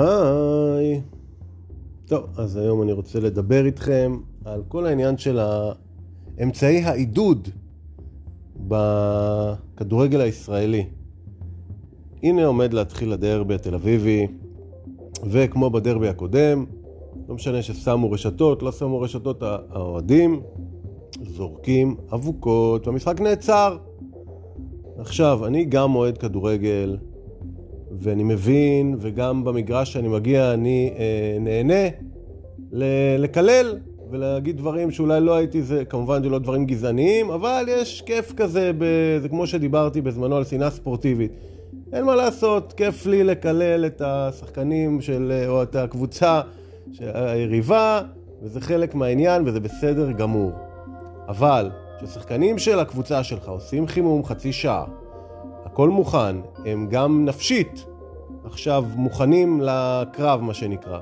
היי. טוב, אז היום אני רוצה לדבר איתכם על כל העניין של אמצעי העידוד בכדורגל הישראלי. הנה עומד להתחיל הדרבי התל אביבי, וכמו בדרבי הקודם, לא משנה ששמו רשתות, לא שמו רשתות, האוהדים זורקים אבוקות, והמשחק נעצר. עכשיו, אני גם אוהד כדורגל, ואני מבין, וגם במגרש שאני מגיע אני אה, נהנה לקלל ולהגיד דברים שאולי לא הייתי, זה כמובן זה לא דברים גזעניים, אבל יש כיף כזה, ב, זה כמו שדיברתי בזמנו על שנאה ספורטיבית. אין מה לעשות, כיף לי לקלל את השחקנים של, או את הקבוצה היריבה, וזה חלק מהעניין וזה בסדר גמור. אבל כששחקנים של הקבוצה שלך עושים חימום חצי שעה, הכל מוכן, הם גם נפשית עכשיו מוכנים לקרב, מה שנקרא.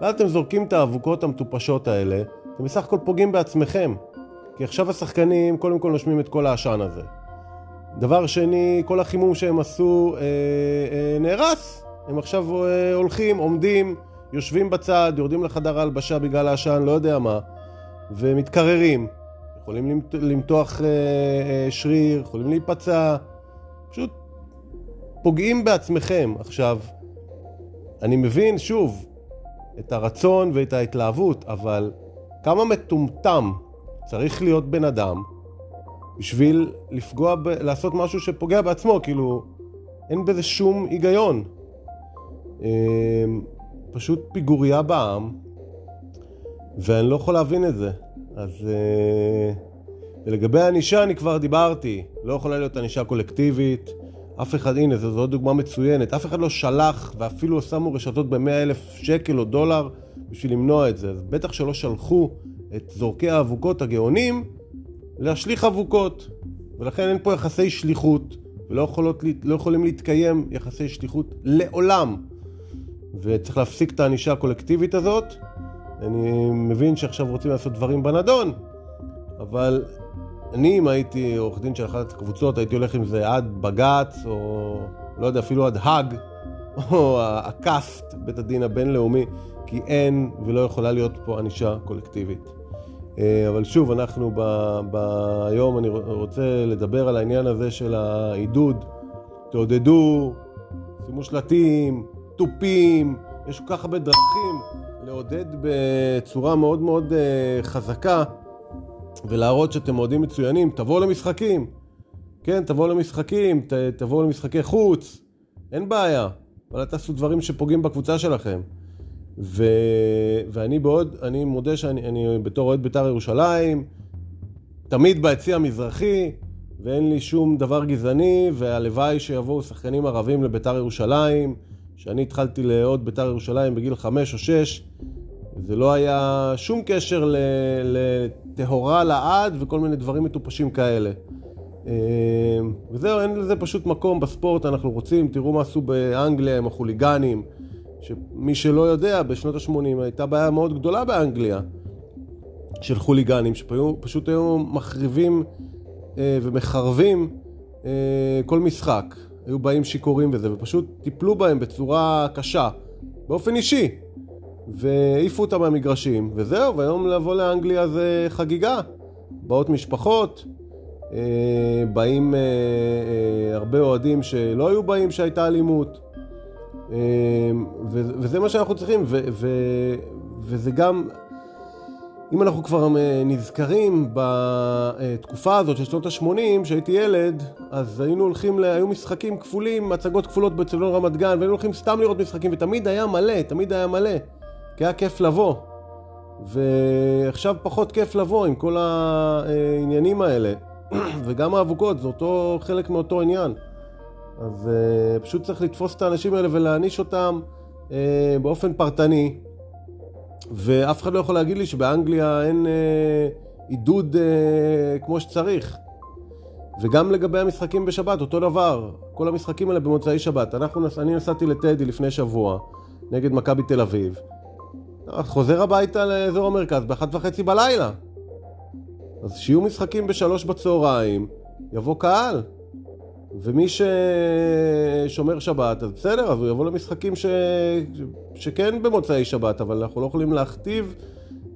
ואז אתם זורקים את האבוקות המטופשות האלה, אתם בסך הכל פוגעים בעצמכם. כי עכשיו השחקנים קודם כל נושמים את כל העשן הזה. דבר שני, כל החימום שהם עשו אה, אה, נהרס. הם עכשיו אה, הולכים, עומדים, יושבים בצד, יורדים לחדר ההלבשה בגלל העשן, לא יודע מה, ומתקררים. יכולים למתוח אה, אה, שריר, יכולים להיפצע. פוגעים בעצמכם. עכשיו, אני מבין, שוב, את הרצון ואת ההתלהבות, אבל כמה מטומטם צריך להיות בן אדם בשביל לפגוע, ב- לעשות משהו שפוגע בעצמו, כאילו, אין בזה שום היגיון. אמ, פשוט פיגוריה בעם, ואני לא יכול להבין את זה. אז... אה, ולגבי הענישה אני כבר דיברתי, לא יכולה להיות ענישה קולקטיבית. אף אחד, הנה, זו, זו דוגמה מצוינת, אף אחד לא שלח ואפילו שמו רשתות ב-100 אלף שקל או דולר בשביל למנוע את זה. אז בטח שלא שלחו את זורקי האבוקות הגאונים להשליך אבוקות. ולכן אין פה יחסי שליחות, ולא יכולות, לא יכולים להתקיים יחסי שליחות לעולם. וצריך להפסיק את הענישה הקולקטיבית הזאת. אני מבין שעכשיו רוצים לעשות דברים בנדון, אבל אני, אם הייתי עורך דין של אחת הקבוצות, הייתי הולך עם זה עד בג"ץ, או לא יודע, אפילו עד האג, או הקאסט, בית הדין הבינלאומי, כי אין ולא יכולה להיות פה ענישה קולקטיבית. אה, אבל שוב, אנחנו ב, ביום, אני רוצה לדבר על העניין הזה של העידוד. תעודדו, שימו שלטים, תופים, יש כל כך הרבה דרכים לעודד בצורה מאוד מאוד אה, חזקה ולהראות שאתם אוהדים מצוינים, תבואו למשחקים. כן, תבואו למשחקים, ת, תבואו למשחקי חוץ, אין בעיה. אבל תעשו דברים שפוגעים בקבוצה שלכם. ו, ואני בעוד, אני מודה שאני אני בתור אוהד בית"ר ירושלים, תמיד ביציא המזרחי, ואין לי שום דבר גזעני, והלוואי שיבואו שחקנים ערבים לבית"ר ירושלים. שאני התחלתי לאהוד בית"ר ירושלים בגיל חמש או שש, זה לא היה שום קשר לטהורה לעד וכל מיני דברים מטופשים כאלה. אמ, וזהו, אין לזה פשוט מקום בספורט, אנחנו רוצים, תראו מה עשו באנגליה עם החוליגנים, שמי שלא יודע, בשנות ה-80 הייתה בעיה מאוד גדולה באנגליה של חוליגנים, שפשוט היו מחריבים אה, ומחרבים אה, כל משחק. היו באים שיכורים וזה, ופשוט טיפלו בהם בצורה קשה, באופן אישי. והעיפו אותם מהמגרשים, וזהו, והיום לבוא לאנגליה זה חגיגה. באות משפחות, אה, באים אה, אה, הרבה אוהדים שלא היו באים שהייתה אלימות. וזה מה שאנחנו צריכים, וזה גם, אם אנחנו כבר נזכרים בתקופה הזאת של שנות ה-80, כשהייתי ילד, אז היינו הולכים, ל... היו משחקים כפולים, הצגות כפולות בצלון רמת גן, והיינו הולכים סתם לראות משחקים, ותמיד היה מלא, תמיד היה מלא. כי היה כיף לבוא. ועכשיו פחות כיף לבוא עם כל העניינים האלה. וגם האבוקות, זה אותו חלק מאותו עניין. אז uh, פשוט צריך לתפוס את האנשים האלה ולהעניש אותם uh, באופן פרטני. ואף אחד לא יכול להגיד לי שבאנגליה אין uh, עידוד uh, כמו שצריך. וגם לגבי המשחקים בשבת, אותו דבר. כל המשחקים האלה במוצאי שבת. אנחנו, אני נסעתי לטדי לפני שבוע נגד מכבי תל אביב. חוזר הביתה לאזור המרכז באחת וחצי בלילה. אז שיהיו משחקים בשלוש בצהריים, יבוא קהל. ומי ששומר שבת, אז בסדר, אז הוא יבוא למשחקים ש... שכן במוצאי שבת, אבל אנחנו לא יכולים להכתיב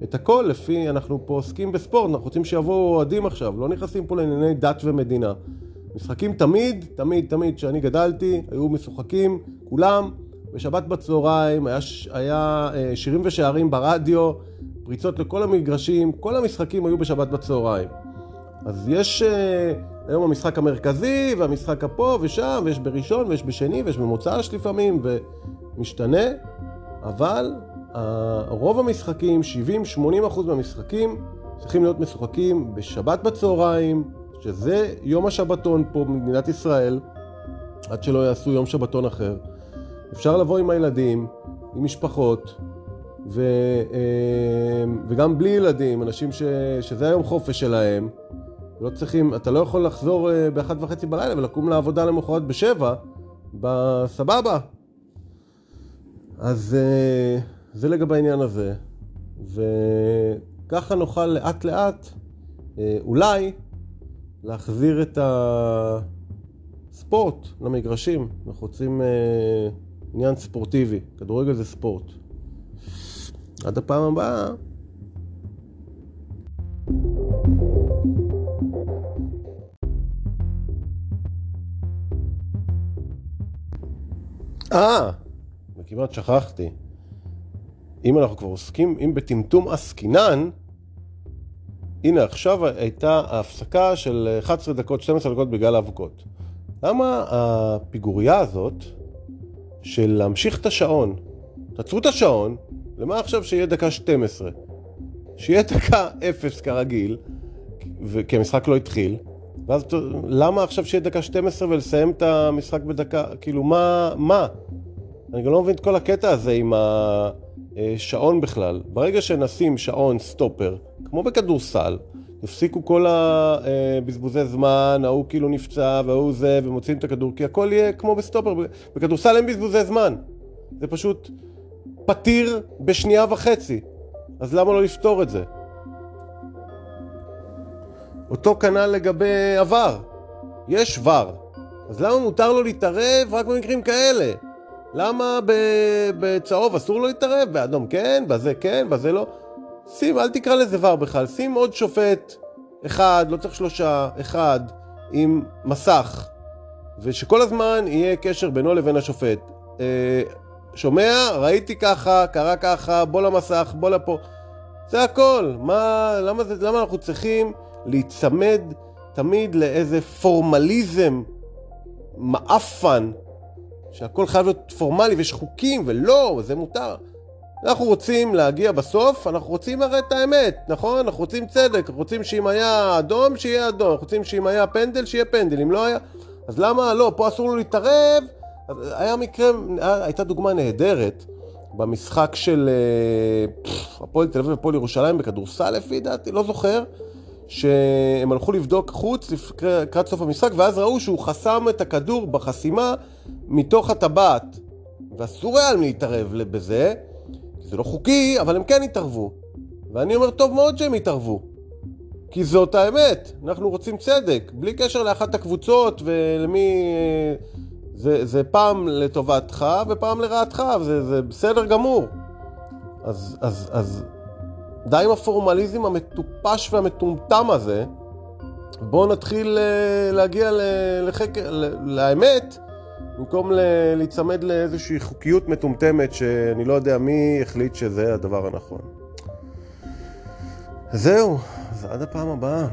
את הכל לפי, אנחנו פה עוסקים בספורט, אנחנו רוצים שיבואו אוהדים עכשיו, לא נכנסים פה לענייני דת ומדינה. משחקים תמיד, תמיד, תמיד, כשאני גדלתי, היו משוחקים, כולם, בשבת בצהריים, היה, היה אה, שירים ושערים ברדיו, פריצות לכל המגרשים, כל המשחקים היו בשבת בצהריים. אז יש אה, היום המשחק המרכזי, והמשחק הפה ושם, ויש בראשון, ויש בשני, ויש במוצ"ש לפעמים, ומשתנה, אבל רוב המשחקים, 70-80% מהמשחקים, צריכים להיות משוחקים בשבת בצהריים, שזה יום השבתון פה במדינת ישראל, עד שלא יעשו יום שבתון אחר. אפשר לבוא עם הילדים, עם משפחות, ו, אה, וגם בלי ילדים, אנשים ש, שזה היום חופש שלהם. לא צריכים, אתה לא יכול לחזור אה, באחת וחצי בלילה ולקום לעבודה למחרת בשבע, בסבבה. אז אה, זה לגבי העניין הזה. וככה נוכל לאט לאט, אולי, להחזיר את הספורט למגרשים. אנחנו רוצים עניין ספורטיבי. כדורגל זה ספורט. עד הפעם הבאה. אה, וכמעט שכחתי. אם אנחנו כבר עוסקים, אם בטמטום עסקינן, הנה עכשיו הייתה ההפסקה של 11 דקות, 12 דקות בגלל האבוקות. למה הפיגוריה הזאת של להמשיך את השעון. תעצרו את השעון, למה עכשיו שיהיה דקה 12? שיהיה דקה 0 כרגיל, כי המשחק לא התחיל, ואז למה עכשיו שיהיה דקה 12 ולסיים את המשחק בדקה, כאילו מה, מה? אני גם לא מבין את כל הקטע הזה עם השעון בכלל. ברגע שנשים שעון סטופר, כמו בכדורסל, יפסיקו כל הבזבוזי זמן, ההוא כאילו נפצע וההוא זה, ומוציאים את הכדור, כי הכל יהיה כמו בסטופר. בכדורסל אין בזבוזי זמן. זה פשוט פתיר בשנייה וחצי. אז למה לא לפתור את זה? אותו כנ"ל לגבי עבר. יש ור. אז למה מותר לו להתערב רק במקרים כאלה? למה בצהוב אסור לו להתערב? באדום כן, בזה כן, בזה לא? שים, אל תקרא לזה ור בכלל, שים עוד שופט אחד, לא צריך שלושה, אחד, עם מסך, ושכל הזמן יהיה קשר בינו לבין השופט. אה, שומע? ראיתי ככה, קרה ככה, בוא למסך, בוא לפה. זה הכל. מה, למה, זה, למה אנחנו צריכים להיצמד תמיד לאיזה פורמליזם מעפן, שהכל חייב להיות פורמלי ויש חוקים, ולא, זה מותר. אנחנו רוצים להגיע בסוף, אנחנו רוצים הרי את האמת, נכון? אנחנו רוצים צדק, אנחנו רוצים שאם היה אדום, שיהיה אדום, אנחנו רוצים שאם היה פנדל, שיהיה פנדל, אם לא היה... אז למה לא? פה אסור לו להתערב. היה מקרה, הייתה דוגמה נהדרת במשחק של אה, הפועל תל אביב ופועל ירושלים בכדורסל לפי דעתי, לא זוכר, שהם הלכו לבדוק חוץ לקראת סוף המשחק, ואז ראו שהוא חסם את הכדור בחסימה מתוך הטבעת. ואסור היה להתערב בזה. זה לא חוקי, אבל הם כן התערבו. ואני אומר, טוב מאוד שהם התערבו. כי זאת האמת, אנחנו רוצים צדק, בלי קשר לאחת הקבוצות ולמי... זה, זה פעם לטובתך ופעם לרעתך, זה, זה בסדר גמור. אז, אז, אז די עם הפורמליזם המטופש והמטומטם הזה. בואו נתחיל אה, להגיע לחקר, לאמת, במקום להיצמד לאיזושהי חוקיות מטומטמת שאני לא יודע מי החליט שזה הדבר הנכון. זהו, אז עד הפעם הבאה.